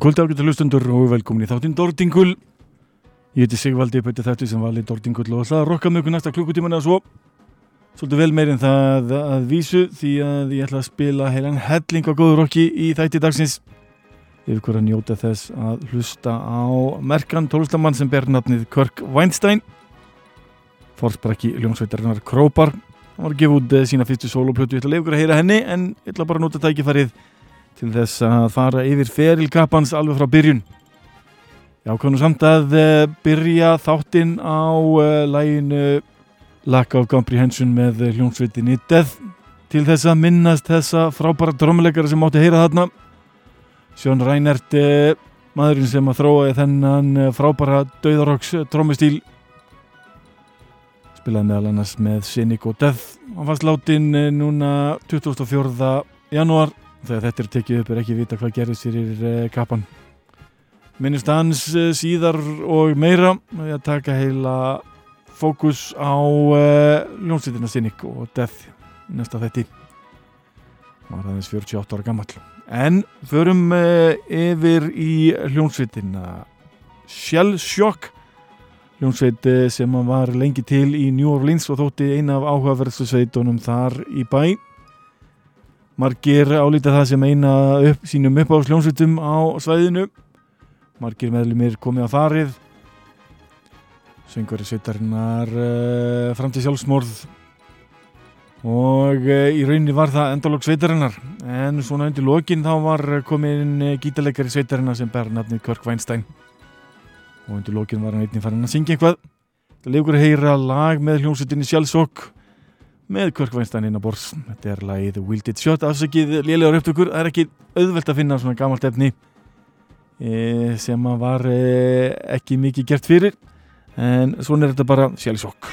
Góð kvöldi ágættu hlustundur og velkomin í þáttinn Dordingul. Ég heiti Sigvaldi Pötti Þetta sem vali Dordingul og það rokka mjög næsta klukkutíman eða svo. Svolítið vel meirinn það að vísu því að ég ætla að spila heilan helling á góður rokki í þætti dagsins. Vil hverja njóta þess að hlusta á merkan tólustamann sem ber nafnið Kirk Weinstein. Forsbrekki ljónsveitarinnar Krópar. Hann var að gefa út sína fyrstu soloplötu. Ég ætla að leiða ykkur að heyra henni en ég ætla bara að nota tækifærið til þess að fara yfir ferilkappans alveg frá byrjun. Já, konum samt að uh, byrja þáttinn á uh, læginu Lack of Comprehension með hljómsveitinni Death til þess að minnast þessa frábæra drömmuleikara sem átti að heyra þarna. Sjón Reinert, uh, maðurinn sem að þróa þennan frábæra döðarokks drömmustýl spilaði meðal annars með Cynic og Death. Hann fannst látin núna 24. janúar þegar þetta er tekið upp er ekki vita hvað gerðist fyrir uh, kappan. Minnist hans uh, síðar og meira. Að taka heila fókus á uh, ljónsveitina Cynic og Death næsta þetti var aðeins 48 ára gammal en förum yfir í hljónsveitina Shell Shock hljónsveit sem var lengi til í New Orleans og þótti eina af áhugaverðstu sveitunum þar í bæ margir álítið það sem eina upp, sínum upp á sljónsvitum á svæðinu. Margir meðlumir komið að farið. Söngari sveitarinnar uh, fram til sjálfsmorð. Og uh, í rauninni var það endalók sveitarinnar. En svona undir lokin þá var komin uh, gítarleikari sveitarinnar sem ber nafnið Kirk Weinstein. Og undir lokin var hann einnig farin að syngja eitthvað. Það leikur að heyra lag með hljómsveitinni sjálfsokk með Körkvænstein inn á bors þetta er lagið Will It Shot afsakið lélegar upptökur, það er ekki auðvelt að finna svona gammalt efni e, sem var e, ekki mikið gert fyrir en svona er þetta bara sjálfsokk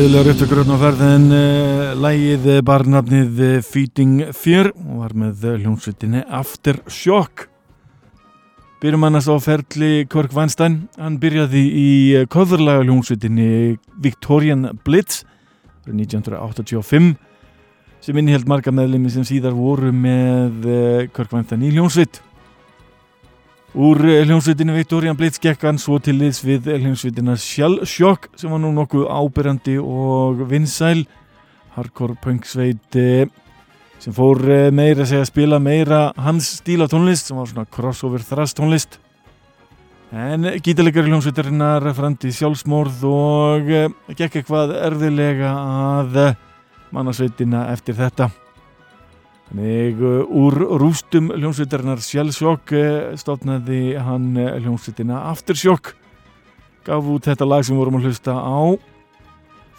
Ræðilegar upptökur á ferðin uh, lægið barnafnið uh, Feeding Fear og var með hljómsveitinni Aftershock Byrjum annars á ferli Körk Weinstein. Hann byrjaði í köðurlaga hljómsveitinni Victorian Blitz 1985 sem inniheld marga meðlemi sem síðar voru með uh, Körkvæntan í hljónsveit Úr uh, hljónsveitinu Victorian Blitz gekk hann svo til liðs við hljónsveitina Shell Shock sem var nú nokkuð ábyrrandi og vinsæl hardcore punk sveit uh, sem fór meira að segja að spila meira hans stíla tónlist sem var svona crossover thrash tónlist En gítalegari hljómsveitarinnar frandi sjálfsmórð og gekk eitthvað erfilega að uh, mannasveitina eftir þetta. Þannig uh, úr rústum hljómsveitarinnar sjálfsjokk stofnaði hann hljómsveitina Aftershock. Gaf út þetta lag sem vorum að hlusta á.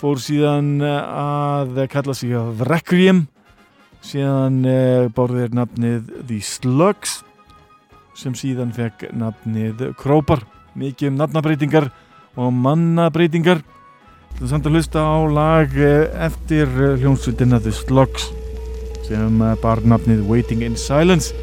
Fór síðan að kalla sig að Requiem. Síðan bárði þeir nafnið The Slugs sem síðan fekk nafnið Krópar mikið um nafnabreitingar og mannabreitingar samt að hlusta á lag eftir hljómsveitina The Slugs sem bar nafnið Waiting in Silence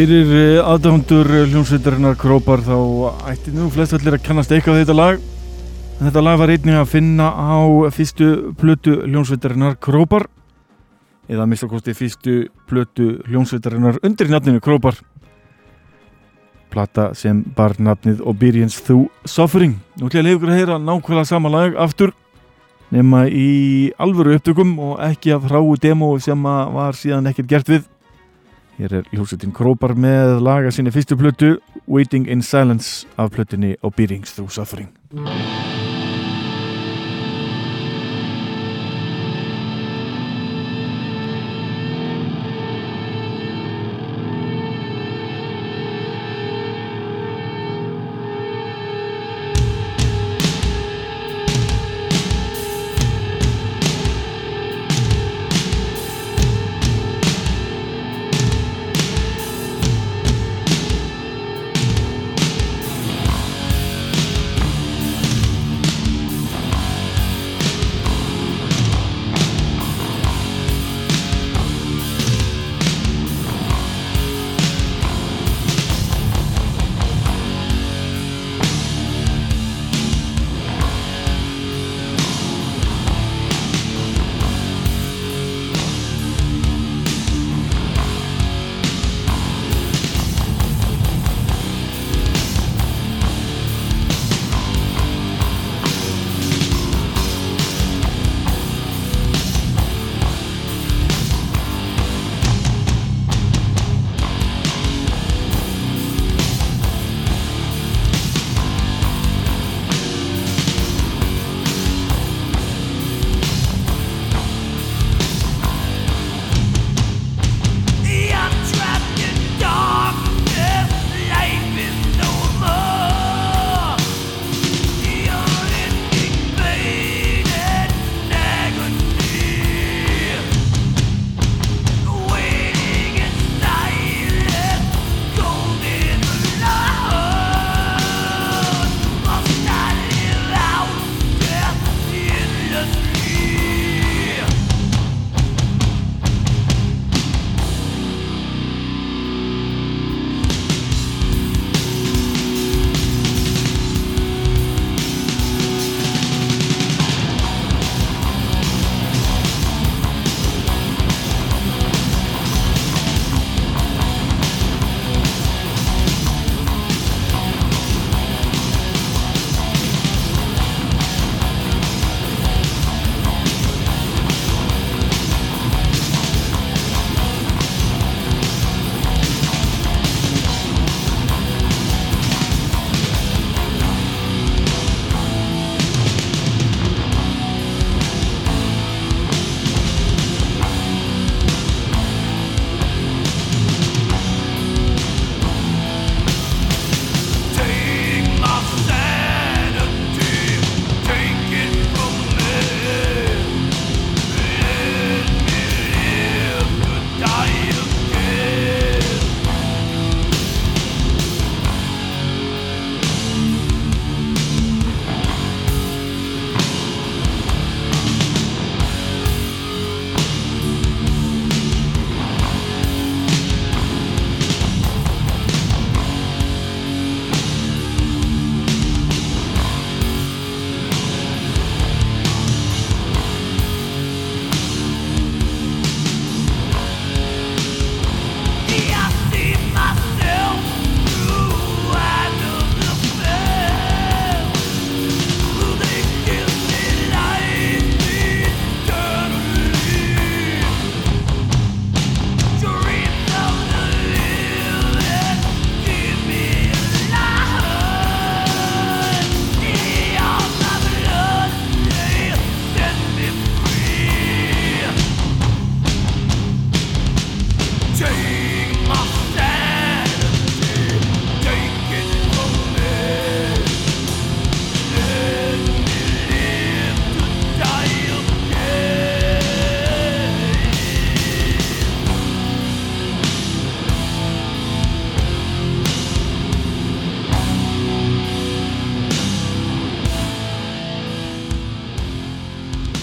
Fyrir eh, aðdæfundur hljómsveitarinnar Krópar þá ætti nú flest allir að kannast eitthvað þetta lag. Þetta lag var einnig að finna á fyrstu plötu hljómsveitarinnar Krópar eða að mista kosti fyrstu plötu hljómsveitarinnar undir nafninu Krópar. Plata sem bar nafnið Obedience Through Suffering. Nú ætlum ég að leiða ykkur að heyra nákvæmlega sama lag aftur nema í alvöru upptökum og ekki af hráu demo sem var síðan ekkert gert við. Hér er hljómsveitin Krópar með laga sinni fyrstu plötu Waiting in Silence af plötunni Obedience Through Suffering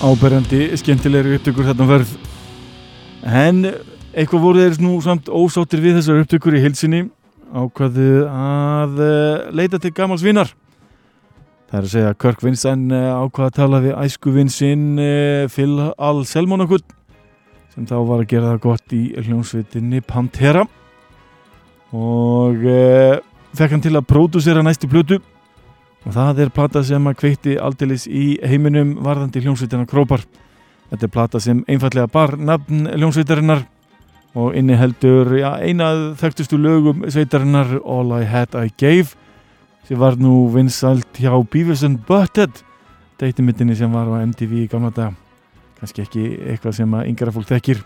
áberandi skemmtilegri upptökur þarna verð en eitthvað voru þeir nú samt ósáttir við þessar upptökur í heilsinni ákvaðu að uh, leita til gamals vinnar það er að segja að Kirk Vincent uh, ákvaða að tala við æsku vinsinn uh, Phil Al Selmonakut sem þá var að gera það gott í hljómsveitinni Pantera. Og fekk hann til að pródúsera næstu plötu og það er plata sem að kveikti aldeilis í heiminum varðandi hljómsveitina Krópar. Þetta er plata sem einfallega bar nafn hljómsveitarinnar og inni heldur ja, einað þekktustu lögum sveitarinnar All I Had I Gave sem var nú vinsalt hjá Beavis and Butthead deytimindinni sem var á MTV í gamla dag kannski ekki eitthvað sem að yngra fólk þekkir.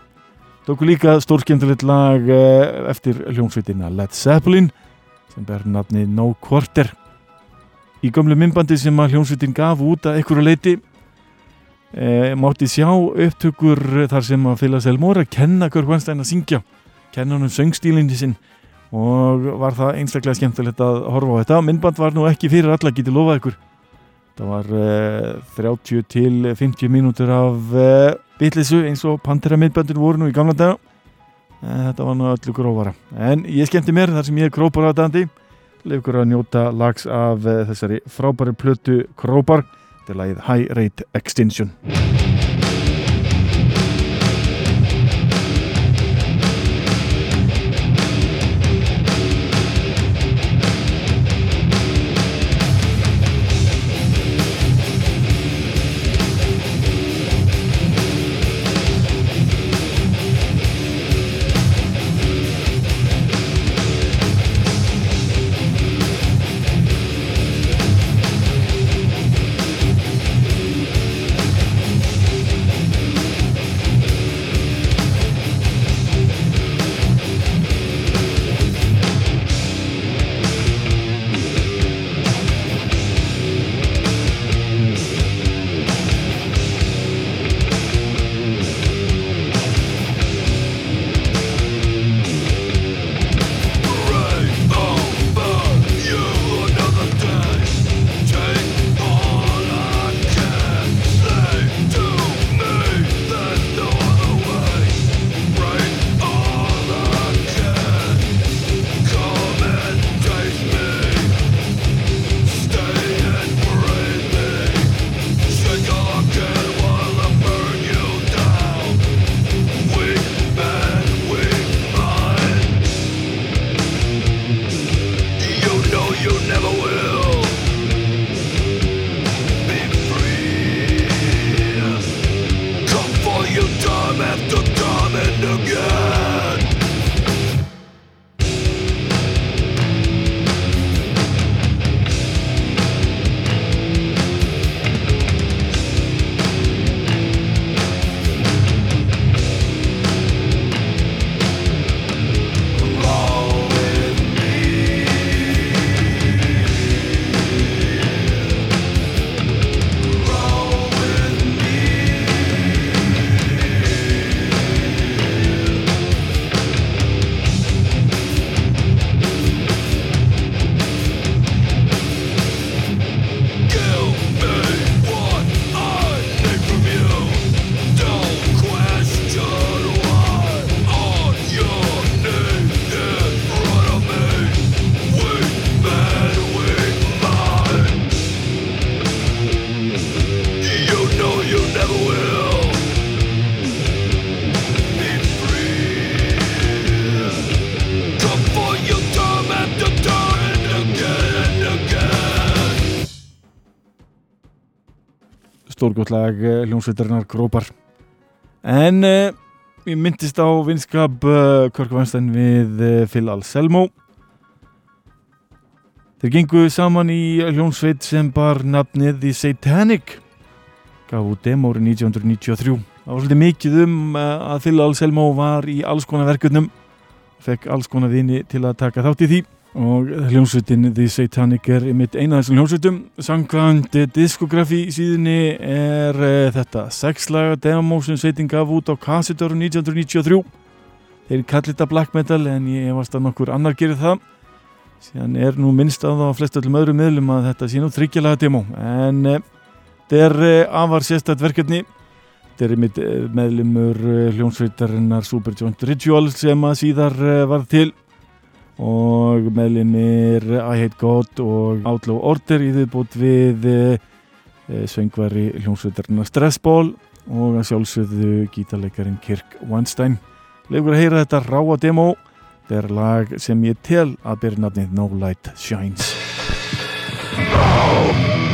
Tóku líka stórskjöndulit lag eh, eftir hljómsveitina Led Zeppelin sem ber nafni No Quarter í gamlu myndbandi sem að hljómsveitin gaf út að einhverju leiti e, mátti sjá upptökur þar sem að Fila Selmóra kenna Körk Vanstein að syngja. Kenna hann um söngstílinni sinn. Og var það einstaklega skemmtilegt að horfa á þetta. Myndband var nú ekki fyrir alla getið lofað ykkur. Það var e, 30 til 50 mínútur af e, bitlisu eins og Pantera myndbandur voru nú í gamla dag e, þetta var nú öllu grófara. En ég skemmti mér þar sem ég er grópar aðdandi leikur að njóta lags af e, þessari frábæri plötu Krópar Þetta er lagið High Rate Extinction stórgóttlag hljómsveitarinnar Grópar. En uh, ég myndist á vinskap uh, Körk Vanstein við uh, Phil Anselmo. Þeir gengu saman í hljómsveit sem bar nafnið The Satanic. Gaf út demo árið 1993 það var svolítið mikið um að Phil Anselmo var í alls konar verkefnum. Fekk alls konar vini til að taka þátt í því og hljómsveitin The Satanic er einmitt eina af þessum hljómsveitum. Sangkvæmt diskografi síðunni er uh, þetta sexlaga demo sem sveitin gaf út á kassitóru 1993 þeir kallir þetta black metal en ég varst að nokkur annar gerir það. Síðan er nú minnst á það á flest öllum öðrum miðlum að þetta sé nú þryggjalaga demo. En uh, þetta er uh, afar sérstætt verkefni. Þetta er mitt meðlumur hljónsveitarinnar Superjoint Ritual sem að síðar var til og meðlumir I Hate God og Outlaw Order í þið við eh, söngvari hljónsveitarinnar Stressball og að sjálfsögðu gítarleikarin Kirk Weinstein. Legur að heyra þetta ráa demo. Þetta er lag sem ég tel að byrja nafnið No Light Shines. No!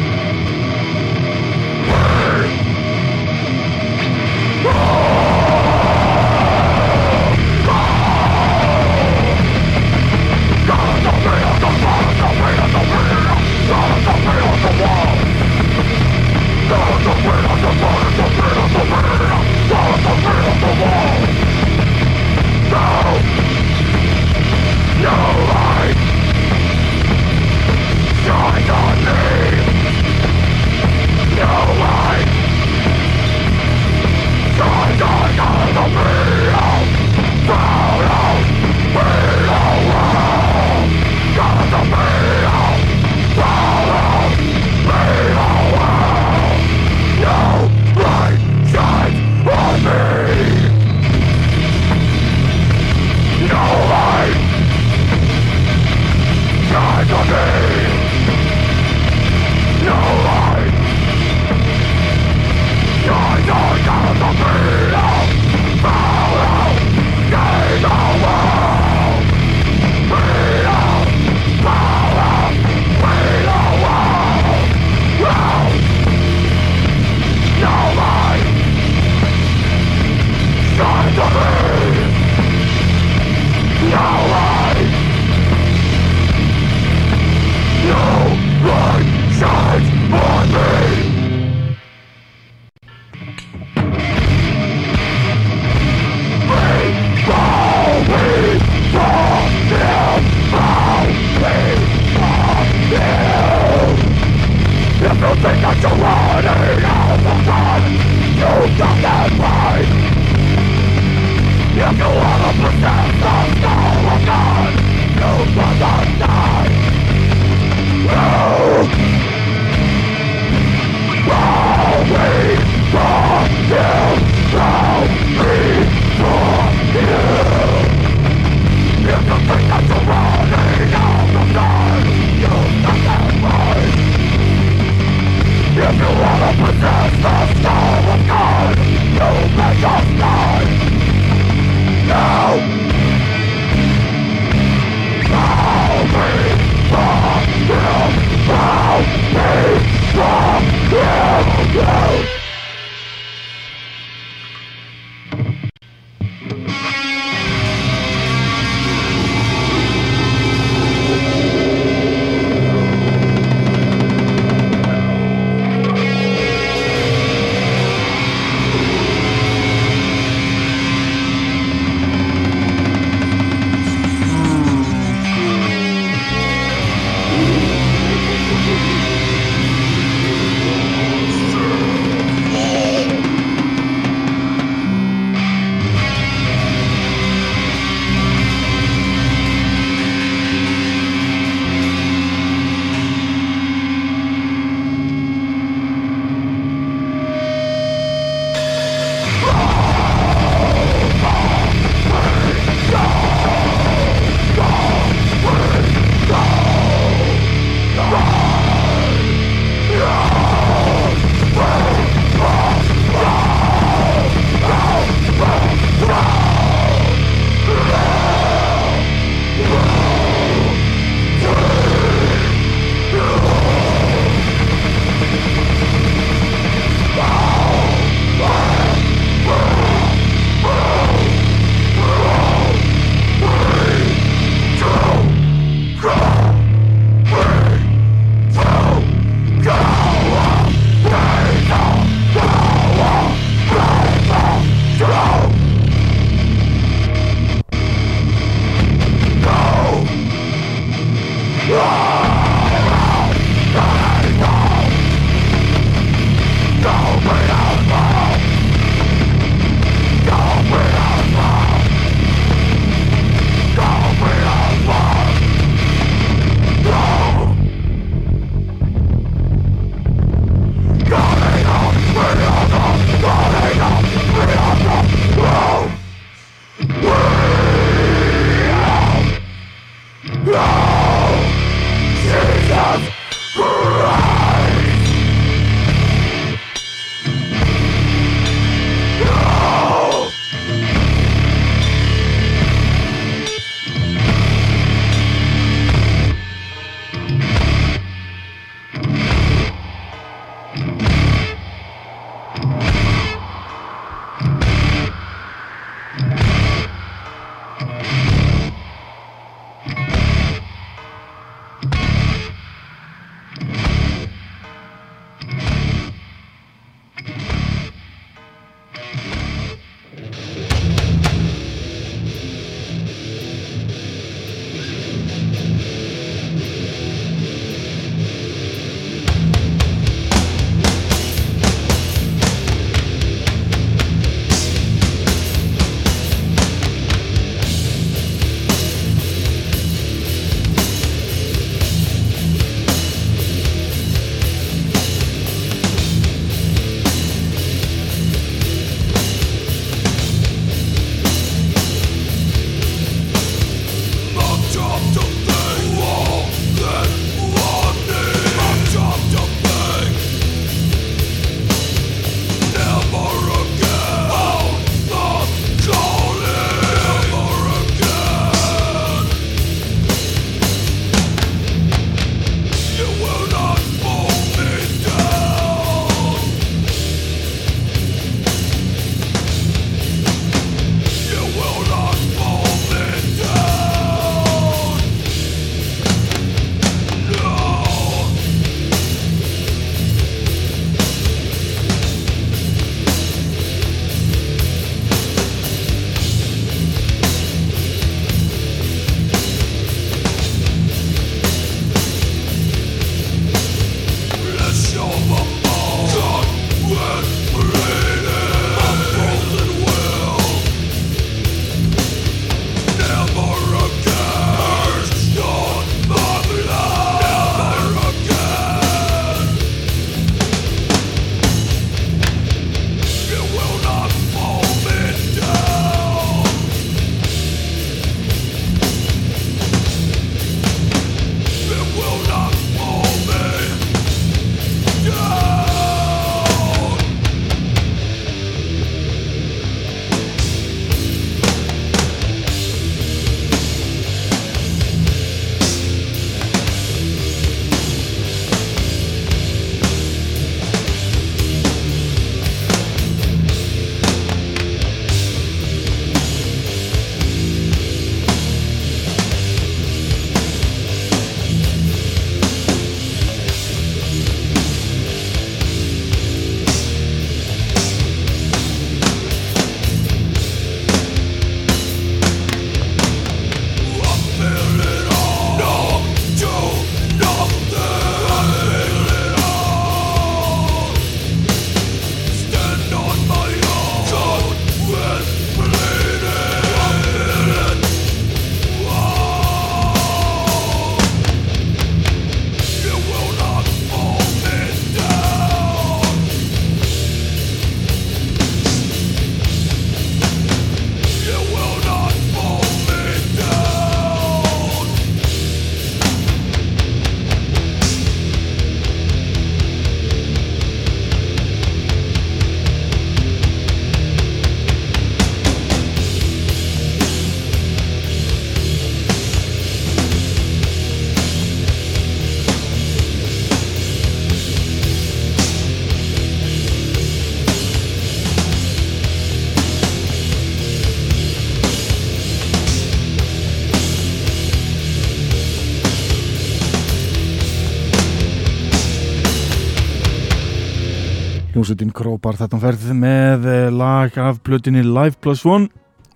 Hljómsveitin Krópar þetta ferð með eh, lag af plötinni Live Plus One.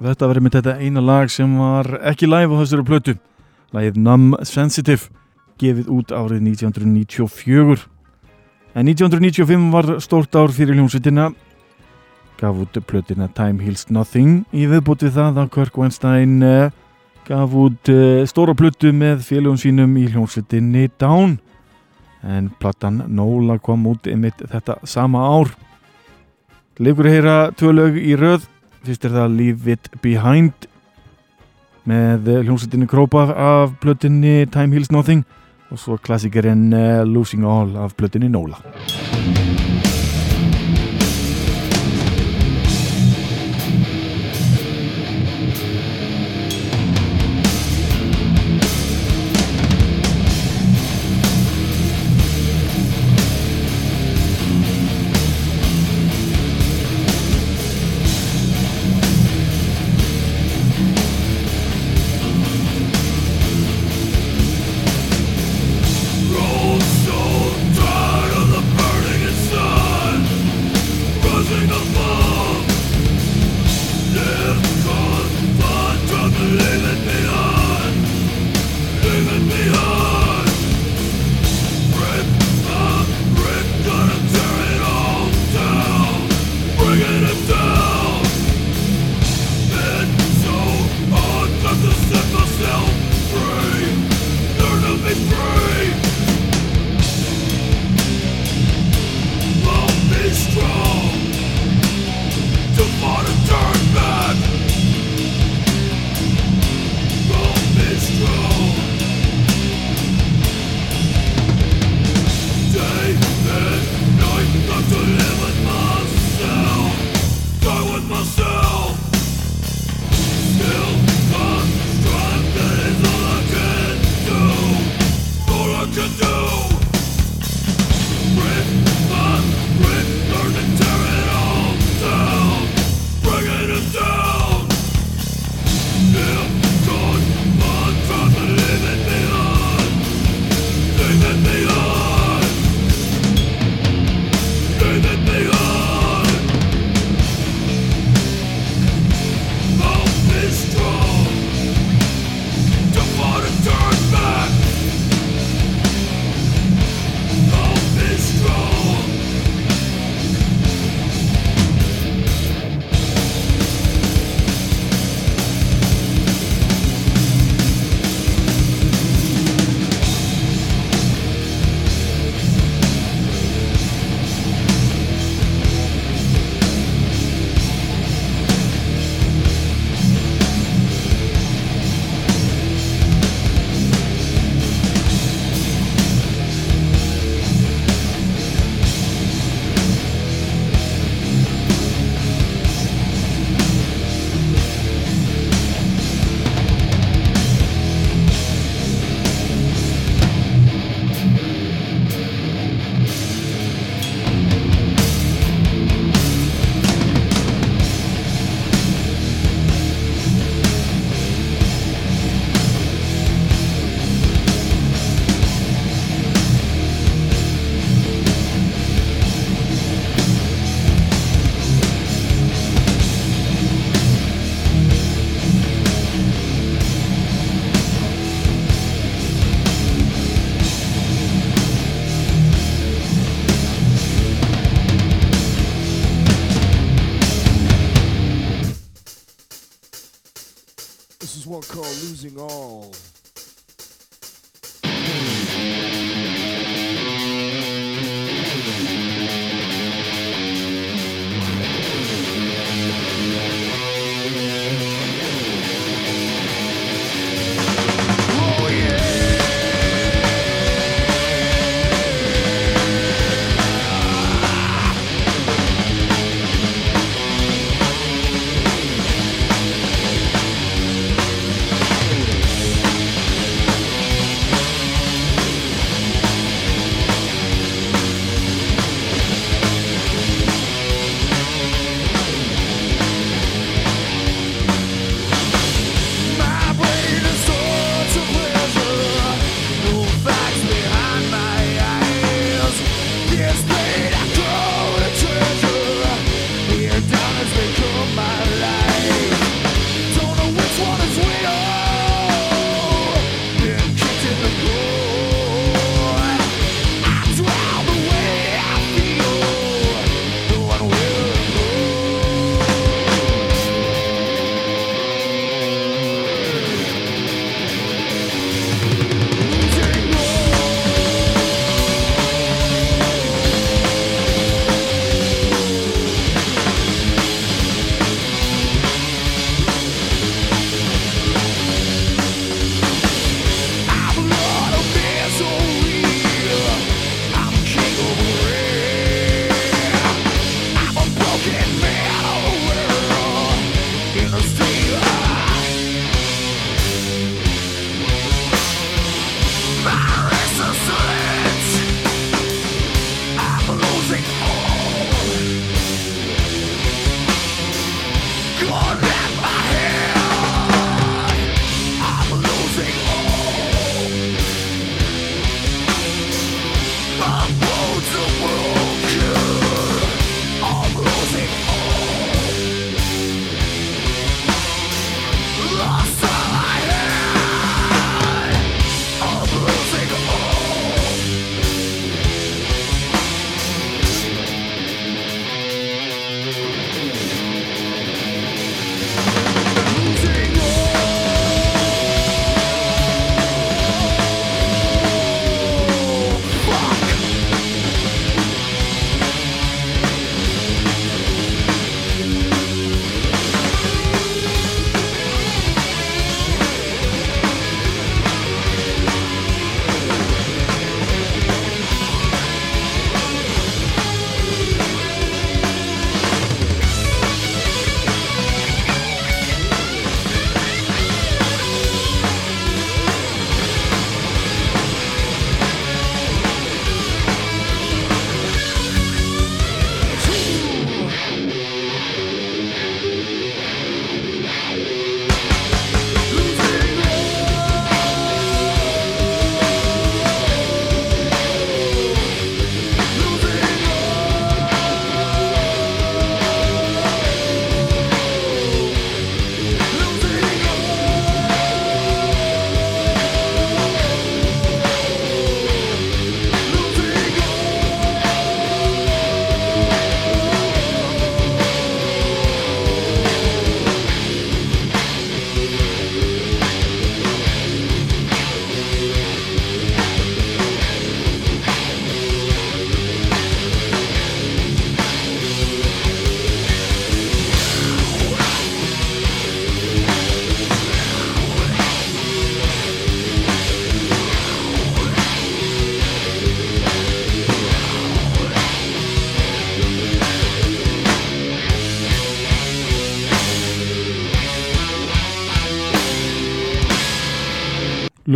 Þetta verið með þetta eina lag sem var ekki live á þessari plötu. Lagið Numb Sensitive gefið út árið 1994 En 1995 var stórt ár fyrir hljómsveitina. Gaf út plötina Time Heals Nothing í viðbútið það að Kirk Weinstein eh, gaf út eh, stóra plötu með félagum sínum í hljómsveitinni Down en plattan Nóla kom út einmitt þetta sama ár. Að heyra tvö lög í röð. Fyrst er það Leave It Behind með hljómsveitinni Krópa af plötinni Time Heals Nothing og svo klassikerinn uh, Losing All af plötinni Nóla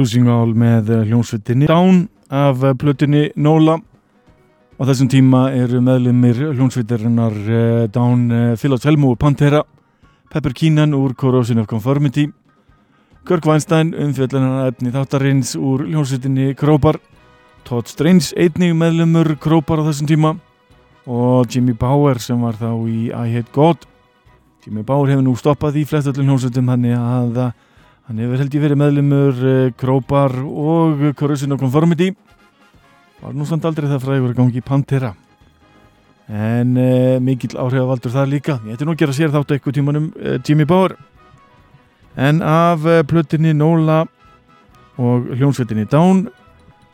Losing All með hljónsveitinni Down af plötunni Nóla á þessum tíma eru meðlumir hljónsveitarinnar uh, Down Philip Helmo og Pantera Pepper Keenan úr Corrosion of Conformity Kirk Weinstein umfjöldlunar efni þáttarins úr hljónsveitinni Krópar Todd Strange einnig meðlumur Krópar á þessum tíma og Jimmy Bauer sem var þá í I Hate God. Jimmy Bauer hefur nú stoppað í flest öllum hljónsveitum hann að Hann hefur held ég verið meðlumur uh, Krópar og Corrosion of Conformity. Var nú samt aldrei það fræður að gangi í Pantera. En uh, mikill áhrifavaldur það líka. Ég ætti nú að gera sér þátt eitthvað tímanum uh, Jimmy Bauer. En af plötinni Nóla og hljónsveitinni Down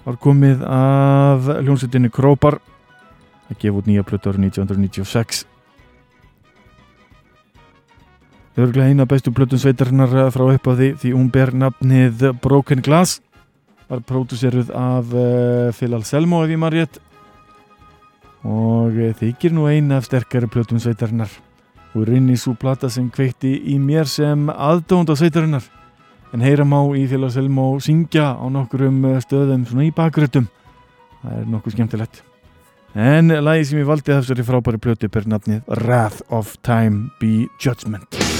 var komið af hljónsveitinni Krópar. Að gefa út nýja plötu árið 1996 Örglega eina bestu plötun sveitarinnar frá upp á því því hún ber nafnið Broken Glass. Var pródúseruð af uh, Phil Anselmo ef ég maður rétt. Og uh, þykir nú eina af sterkari plötun sveitarinnar. Og er inn í svo plata sem kveikti í mér sem aðdónd á sveitarinnar. En heyra má í Phil Anselmo syngja á nokkurum stöðum svona í bakrötum það er nokkuð skemmtilegt. En lagi sem ég valdi þessari frábæri plötu ber nafnið Wrath of Time Be Judgment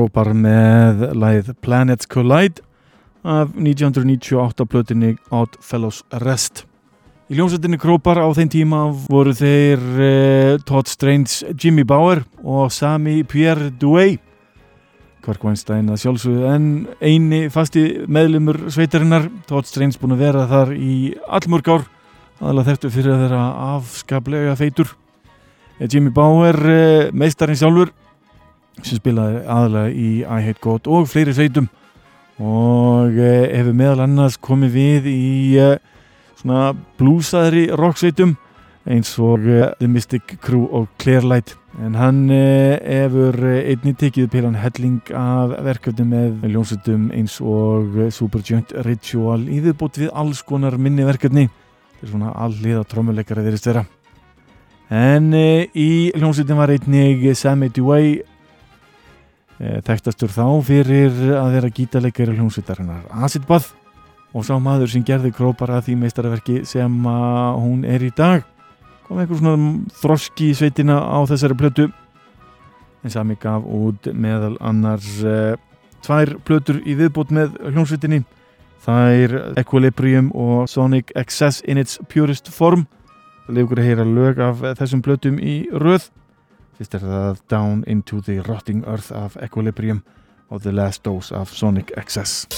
Krópar með læð Planets Collide af 1998 plötinni Odd Fellows Rest. Í hljómsveitinni Krópar á þeim tíma voru þeir uh, Todd Strange, Jimmy Bauer og Sami Pierre Douay. Kvark Weinstein að sjálfsögðu en eini fasti meðlumur sveitarinnar, Todd Strange búin að vera þar í allmörg ár, aðalega þertu fyrir að þeirra afskaplega feitur. Jimmy Bauer, uh, meistarinn sjálfur, sem spilaði aðalega í I Hate God og fleiri sveitum og uh, hefur meðal annars komið við í uh, svona blúsaðri rocksveitum eins og uh, The Mystic Crew og Clearlight en hann hefur einni tekið pilan helling af verkefni með ljónsveitum eins og Supergiant Ritual íðurbútt við alls konar minni verkefni. Þetta er svona alliða trommuleikara þeirrist vera. En í ljónsveitum var einnig Sammy Dewey þekktastur þá fyrir að vera gítarleikari hljómsveitarinnar Acid Bath og sá maður sem gerði krópar að því meistarverki sem hún er í dag. Kom einhver svona þroski í sveitina á þessari plötu en sami gaf út meðal annars uh, tvær plötur í viðbót með hljómsveitinni. Það er Equilibrium og Sonic Excess in its purest form. Það lefur að heyra lög af þessum plötum í röð fyrst er það Down into the Rotting Earth af Equilibrium og The Last Dose af Sonic Excess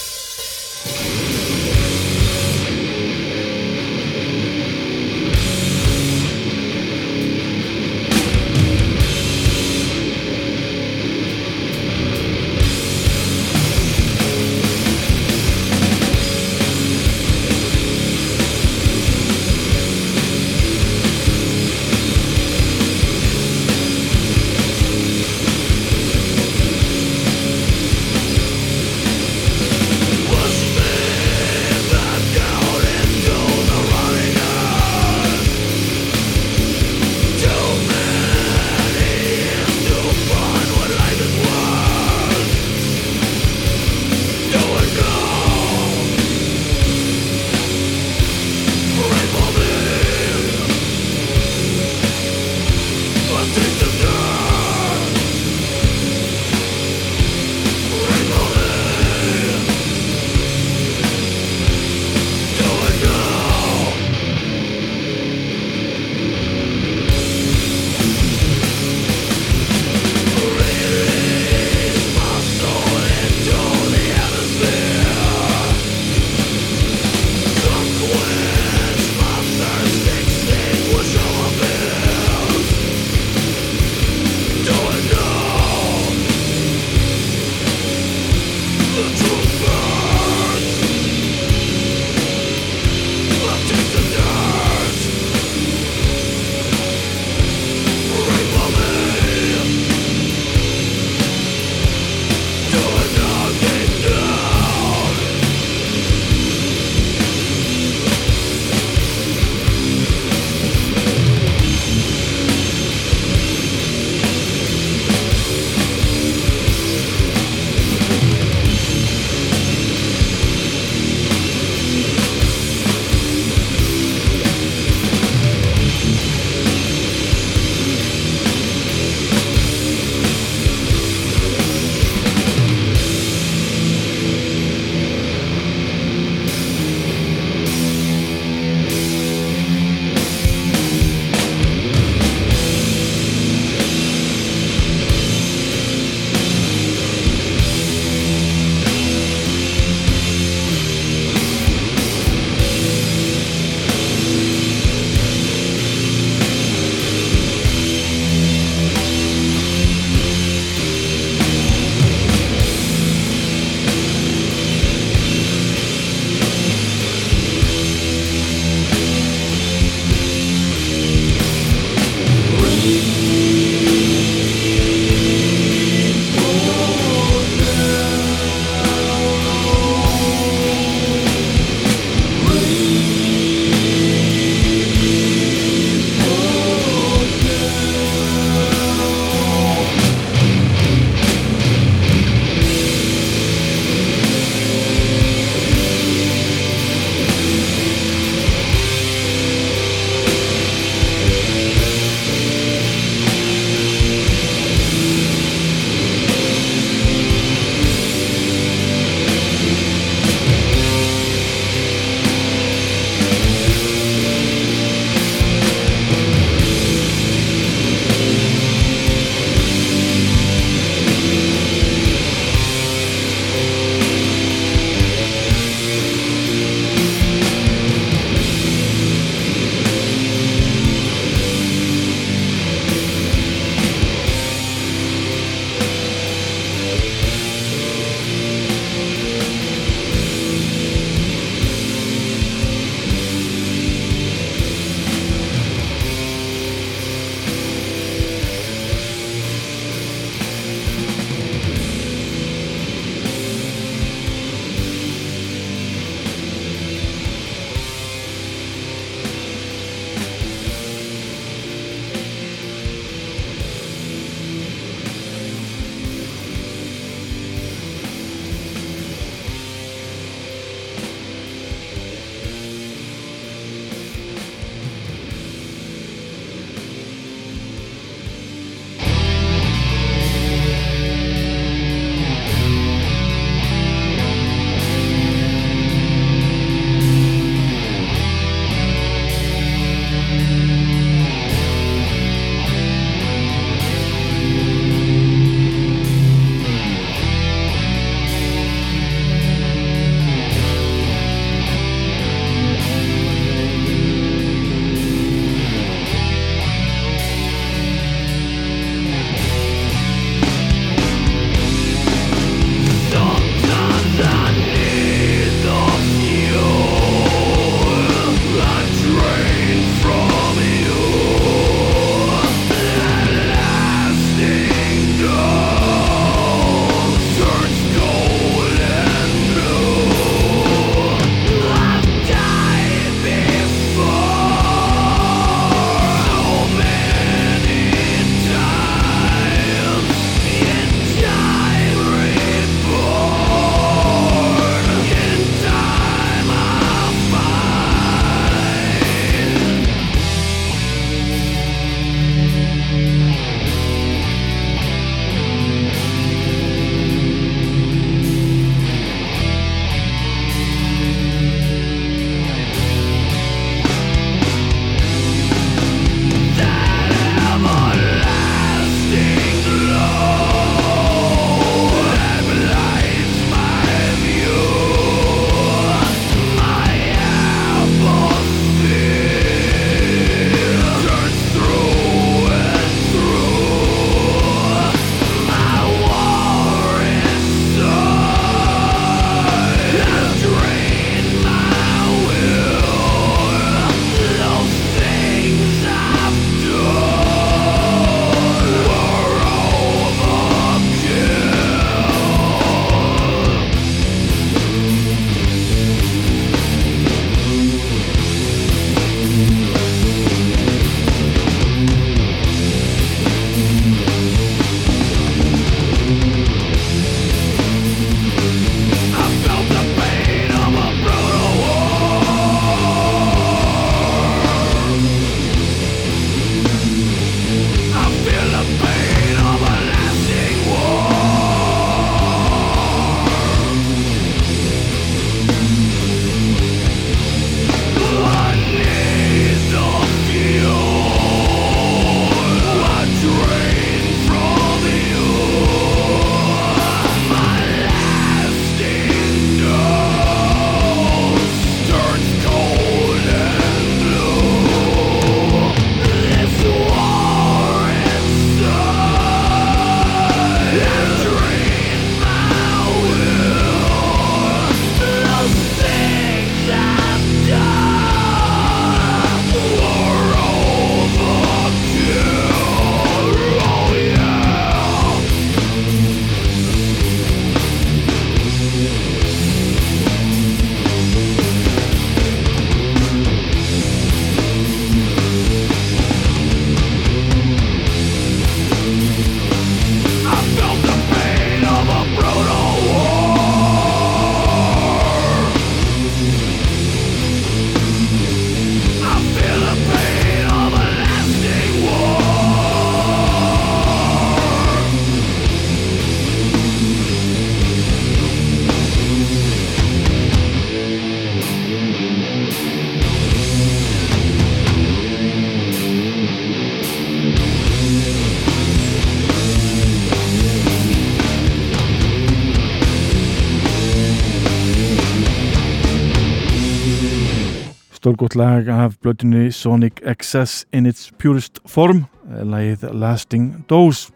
stórgótt lag af blötunni Sonic XS in its purest form lagið Lasting Dose.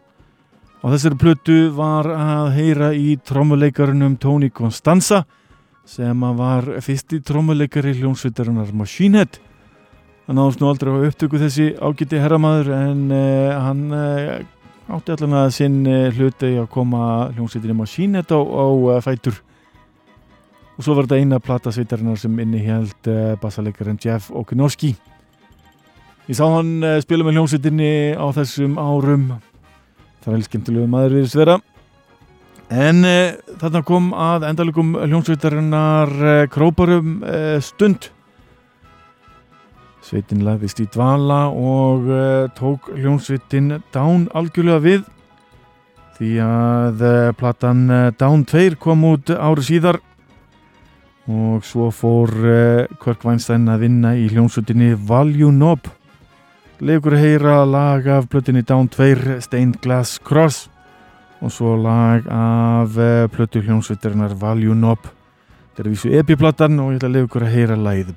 Og þessari plötu var að heyra í trommuleikarunum Tony Constanza sem var fyrsti trommuleikari hljónsvitarinnar Machine Head. Hann áðast nú aldrei á upptöku þessi ágiti herramaður en uh, hann uh, átti allan að sinn uh, hluti að koma hljónsvitinni Machine Head á, á fætur og svo var þetta eina platasveitarinnar sem inni held bassalegarinn Jeff Okinowski ég sá hann spila með hljónsvitinni á þessum árum. Það er skemmtilegu maður við svera en uh, þarna kom að endalugum hljómsveitarinnar uh, króparum uh, stund. Sveitin lagðist í dvala og tók hljómsveitin Down algjörlega við. Því að platan Down 2 kom út ári síðar og svo fór Kirk Weinstein að vinna í hljómsveitinni Value Knob. Leikur heyra lag af plötinni Down 2 Stained Glass Cross. Og svo lag af eh, plötu hljómsveitarinnar Value Knob. Þetta er vísu epiplatan og ég ætla að leikur heyra lagið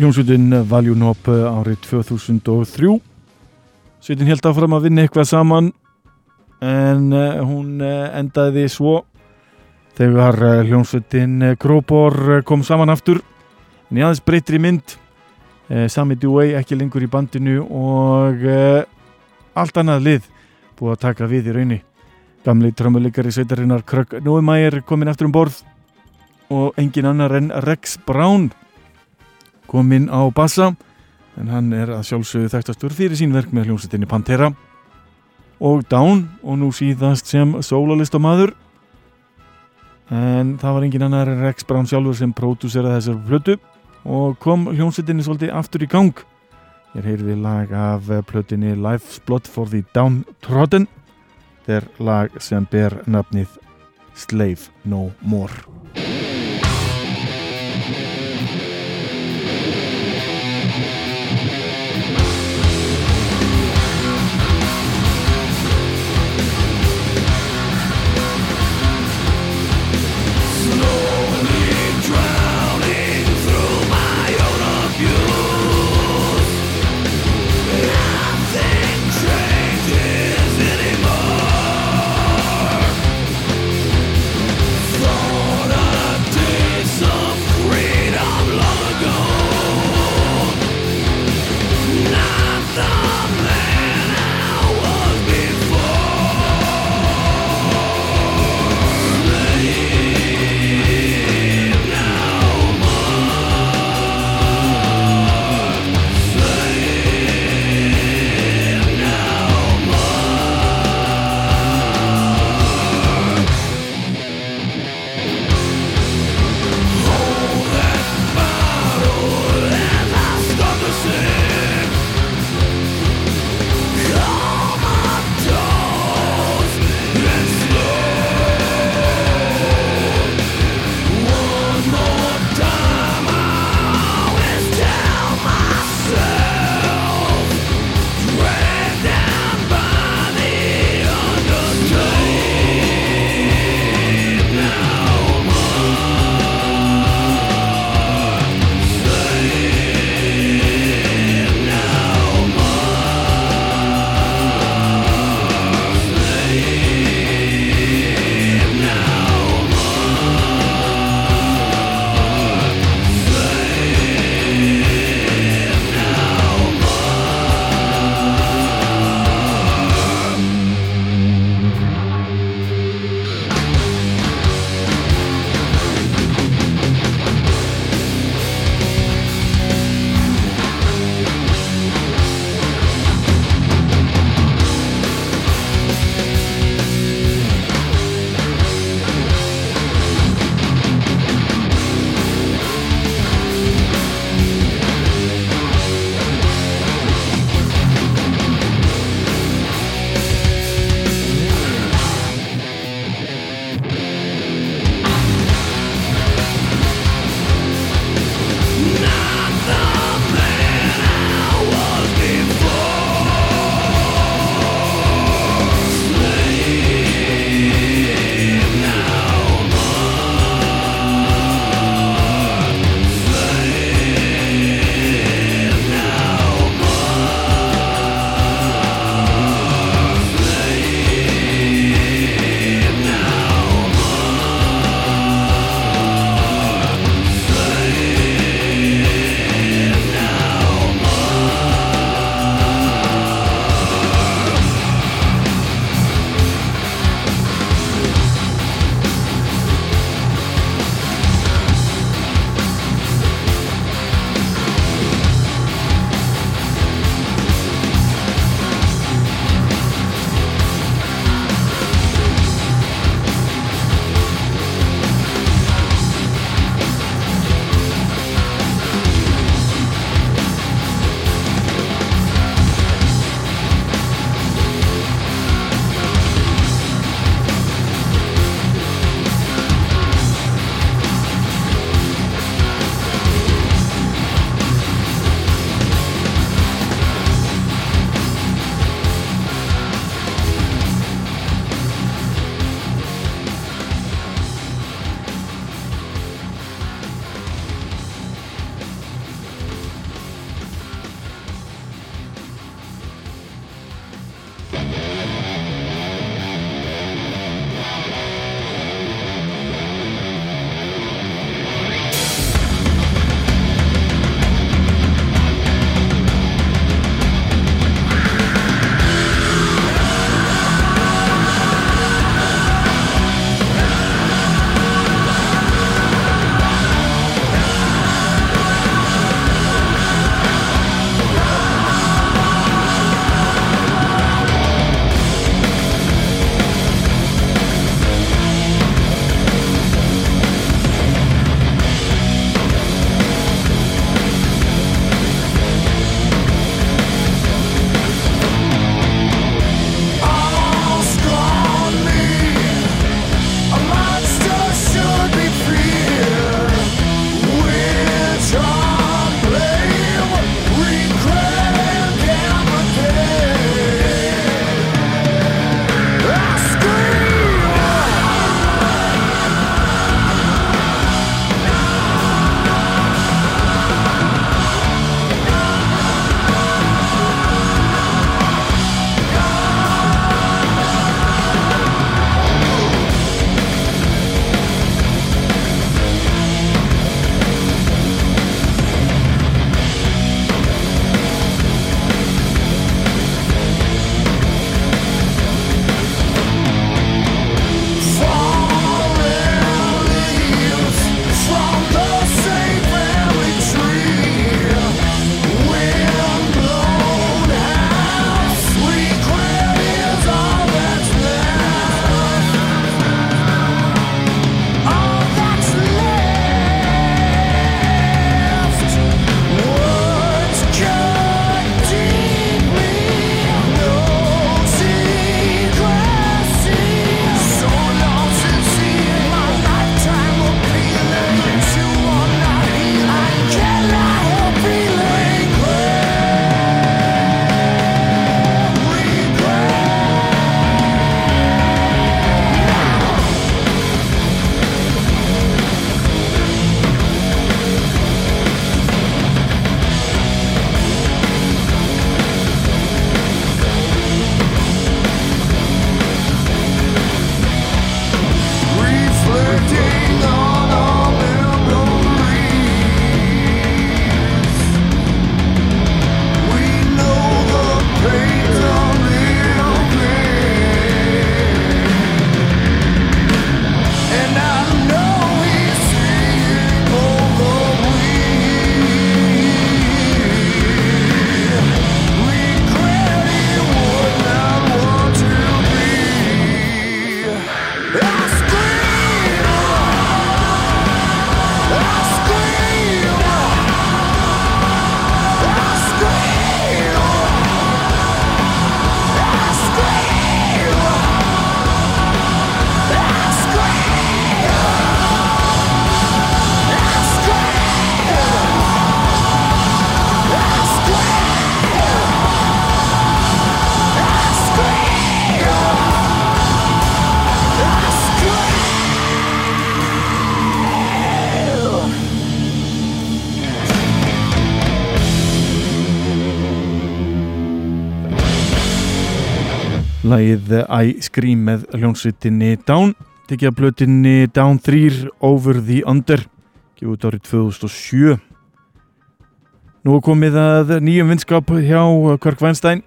Jónsveitin Valjunhop árið 2003 Sveitin held áfram að vinna eitthvað saman en uh, hún uh, endaði svo þegar hljónsveitin Gróbor kom saman aftur. En í aðeins breytri mynd Sami Dewey ekki lengur í bandinu og allt annað lið búið að taka við í raunni gamli trömmuleikari sveitarinnar Krögg Nóumægir komin aftur um borð og engin annar en Rex Brown kominn á bassa en hann er að sjálfsögðu þekktastur fyrir sín verk með hljómsveitinni Pantera. Og Down og nú síðast sem sólalistamæður en það var engin annar en Rex Brown sjálfur sem pródúseraði þessar plötu. Og kom hljómsveitinni svolítið aftur í gang. Hér heyrðum við lag af plötinni Life's Blood for the Downtrodden. Er lag sem ber nafnið Slave No More lagið I Scream með hljónsveitinni Down. Tekið að blötinni Down 3 Over the Under gefið út árið 2007 Nú komið að nýjum vinskap hjá Kirk Weinstein.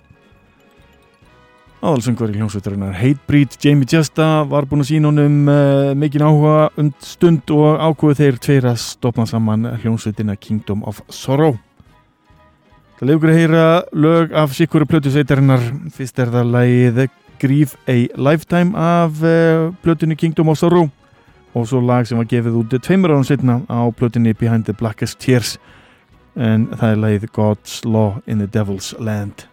Aðalsöngur í hljónsveitarinnar Hatebreed, Jamie Jesta var búin að sína honum uh, mikinn áhuga um stund og ákveðu þeir tveir að stopna saman hljónsveitina Kingdom of Sorrow Það leiður að heyra lög af sikuru plötusveitarinnar fyrst er það lagið Grief a Lifetime af uh, plötunni Kingdom of Sorrow. Og svo lag sem var gefið út tveimur árum setna á plötunni Behind the Blackest Tears. En það er lagið God's Law in the Devil's Land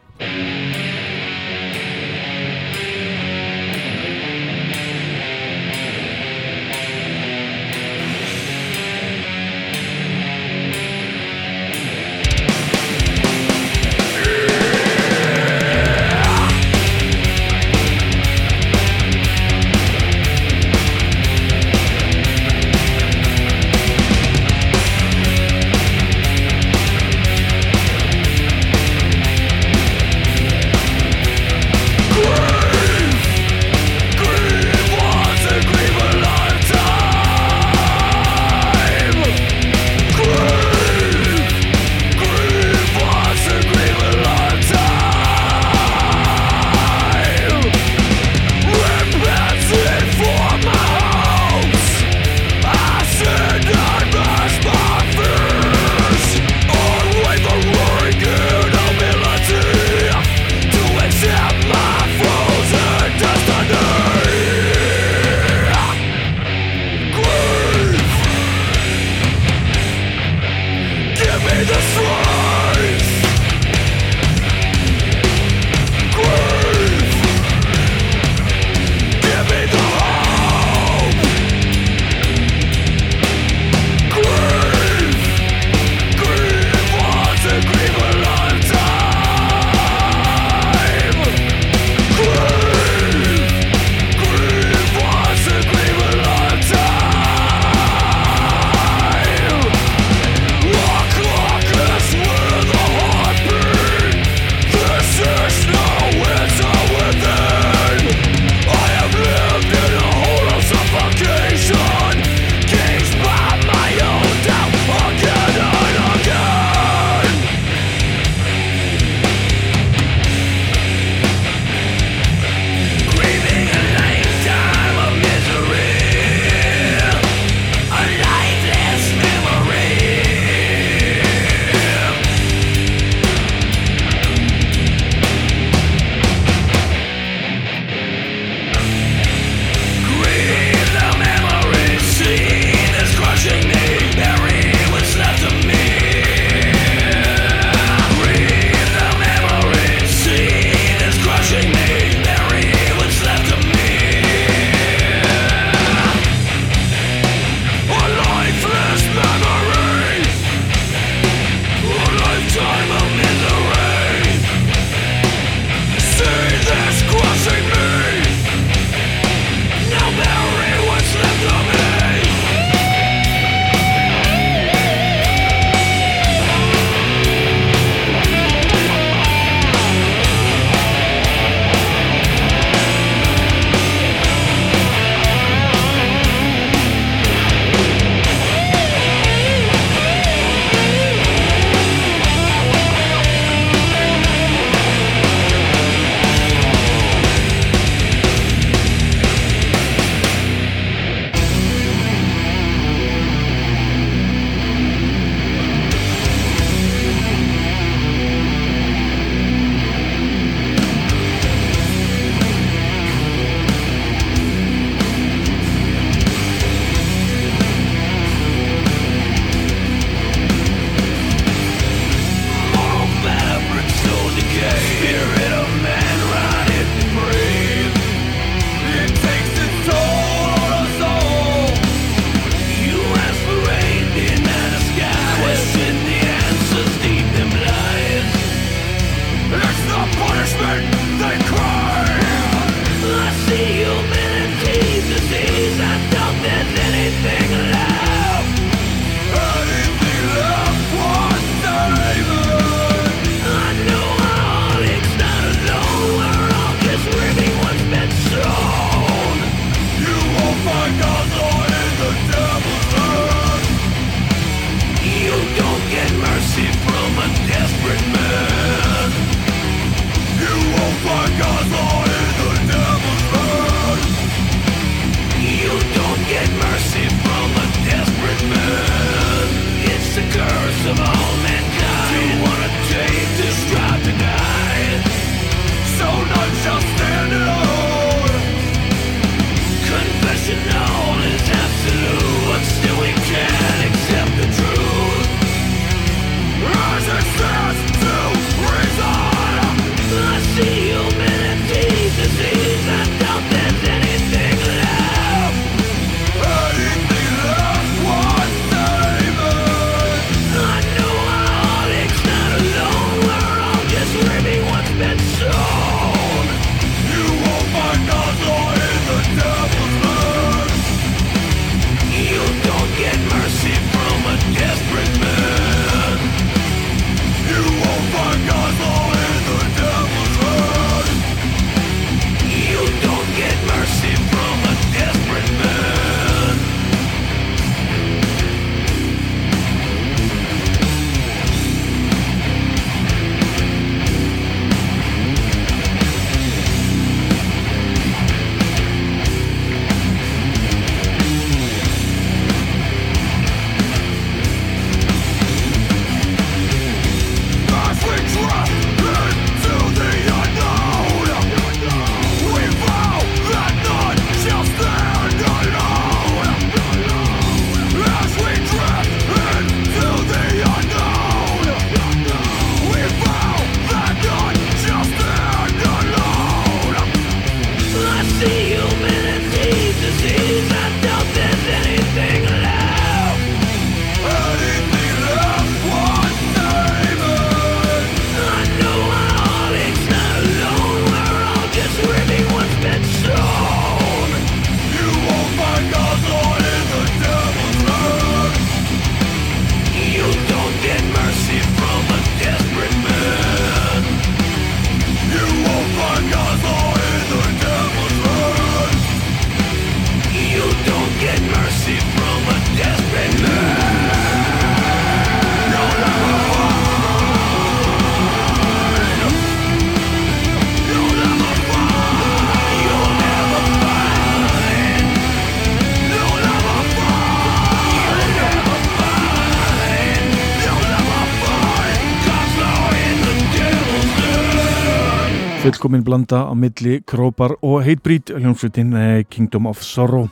fullkomin blanda á milli Krópar og Heitbrít hljómsveitin eh, Kingdom of Sorrow.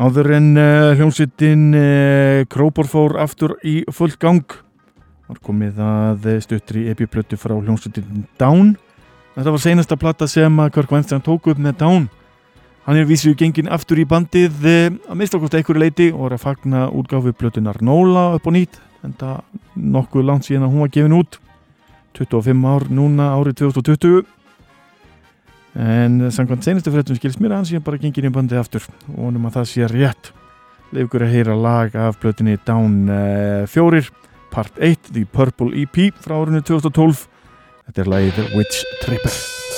Áður en uh, hljómsveitin uh, Krópar fór aftur í full gang var komið að stuttri epiplötu frá hljómsveitin Down. Þetta var seinasta platta sem að Kirk Weinstein tók upp með Down. Hann er vísið gengin aftur í bandið að mista okkur einhverju leiti og er að fagna útgáfi plötunar Nóla upp og nýtt en það nokkuð langt síðan að hún var gefin út 25 ár núna árið 2020 en samkvæmt senastu fréttum skilst mér að hann sé bara gengin í bandið aftur. Og vonum að það sé rétt. Leikur að heyra lag af blötinni Down uh, 4 part 1 The Purple EP frá árinu 2012 þetta er lagið Witch Tripper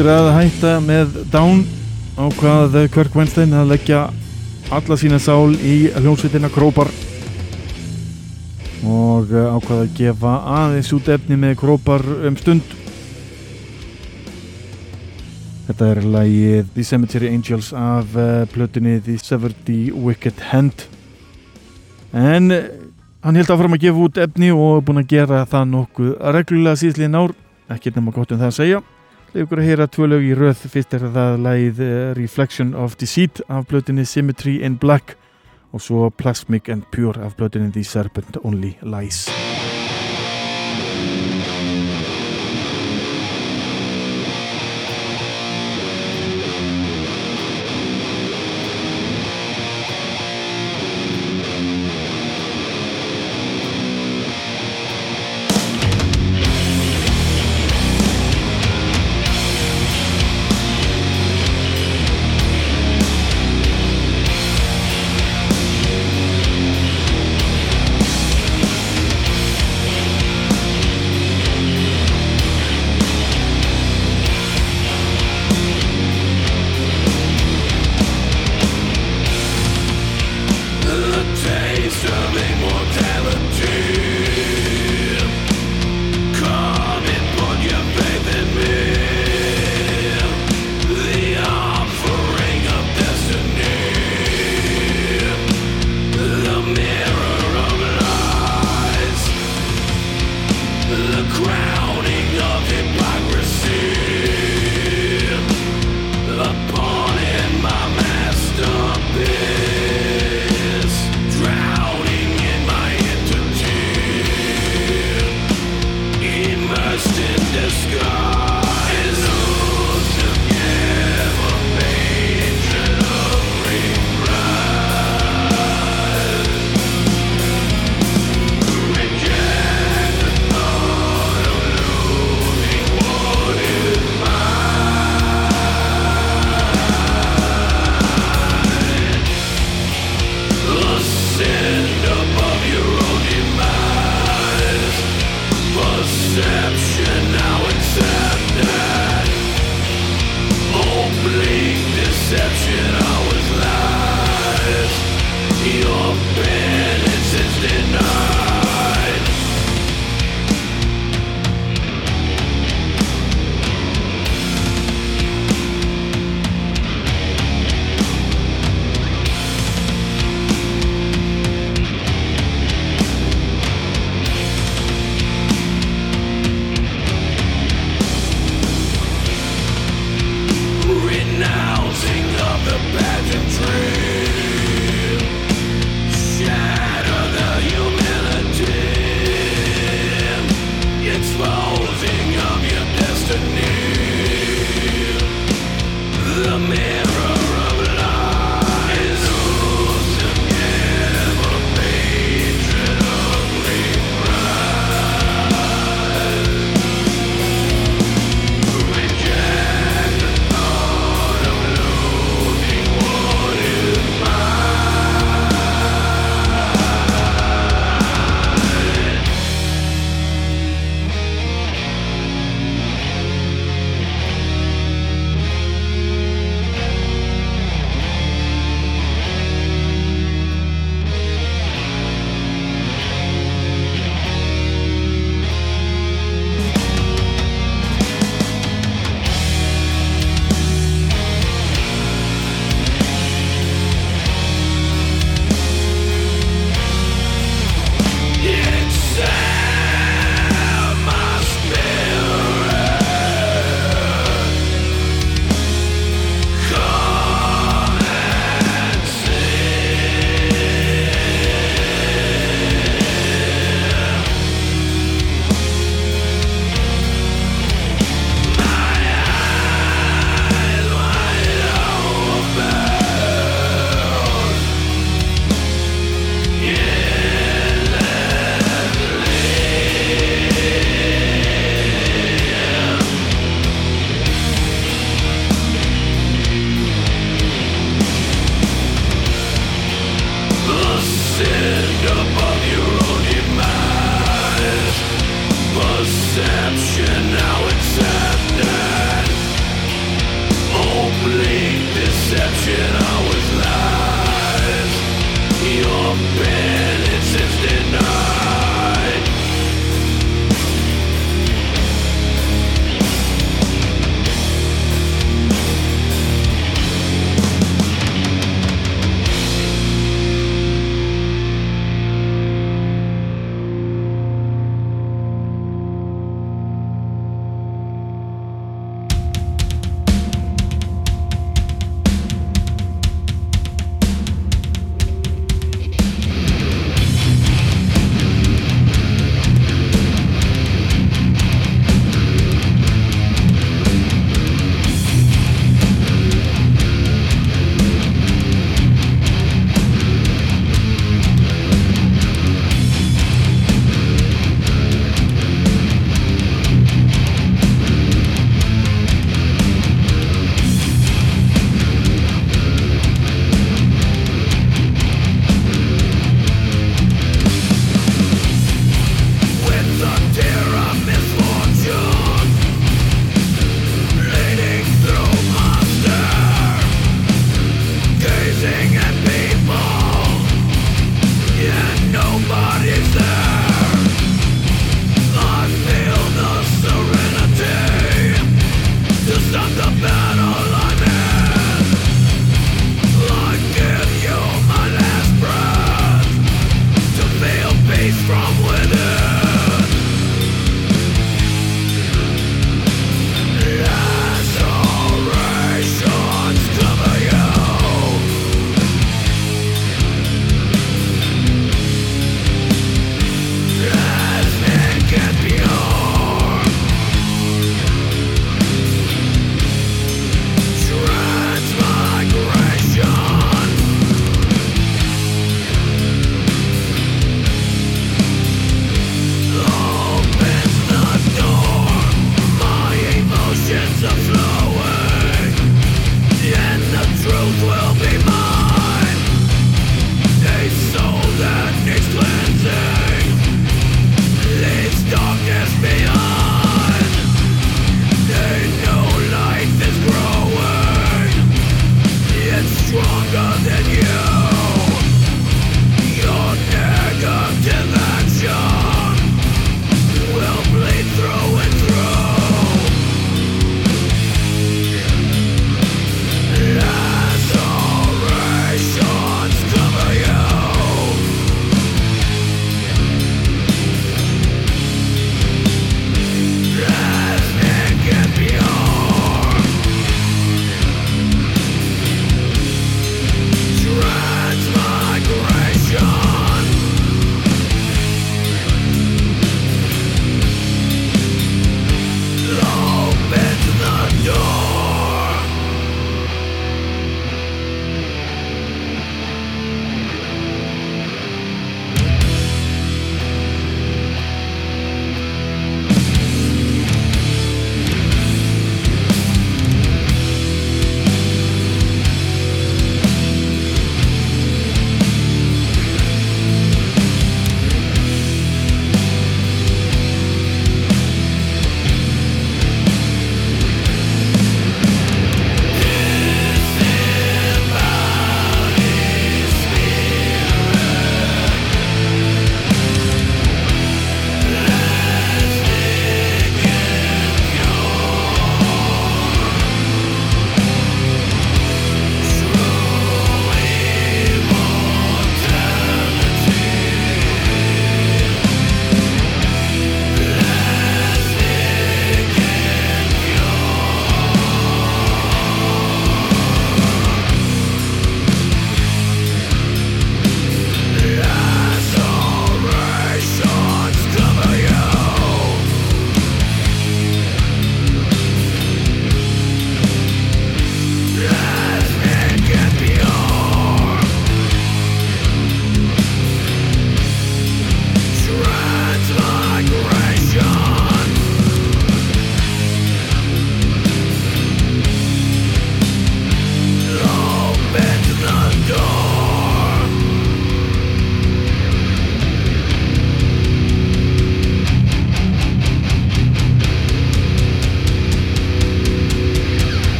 Eftir að hætta með Down ákvað Kirk Weinstein að leggja alla sína sál í hljómsveitina Krópar. Og ákvað að gefa aðeins út efni með Krópar um stund. Þetta er lagið The Cemetery Angels af uh, plötunni The Severed Wicked Hand. En uh, hann held áfram að gefa út efni og er búin að gera það nokkuð reglulega síðsliðin ár. Ekki nema gott um það að segja Leif ykkur að heyra tvö lög í röð? Fyrst er það lagið uh, Reflection of Deceit af plötunni Symmetry in Black og svo Plasmic and Pure af plötunni The Serpent Only Lies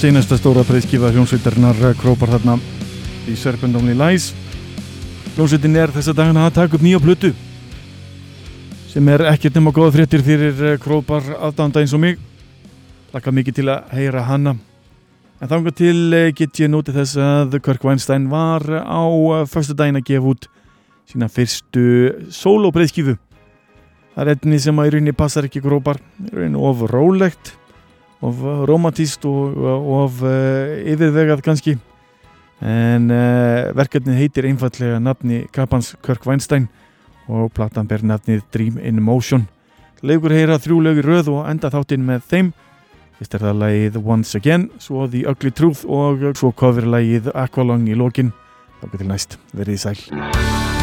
Seinasta stóra breyðskifa hljómsveitarnar krópar þarna í Serpent Only Lies. Hljómsveitin er þessa dagana að taka upp nýja plötu sem er ekkert nema góða fréttir fyrir krópar aðdánda eins og mig. Laka mikið til að heyra hana. En þángar til eh, get ég notið þess að Kirk Weinstein var á eh, förstu daginn að gefa út sína fyrstu sólóbreyðskifu. Það er einni sem að í rauninni passar ekki krópar, í rauninni of rólegt, of romantíst og of uh, yfirvegað kannski. En uh, verkefnið heitir einfallega nafni kapans Kirk Weinstein og platan ber nafnið Dream in Motion. Laugur heyra þrjú lögur röð og enda þáttinn með þeim. Fyrst er það lagið Once Again, svo The Ugly Truth og svo cover lagið Aqualung í lokin. Þá getur næst, verið í sæl.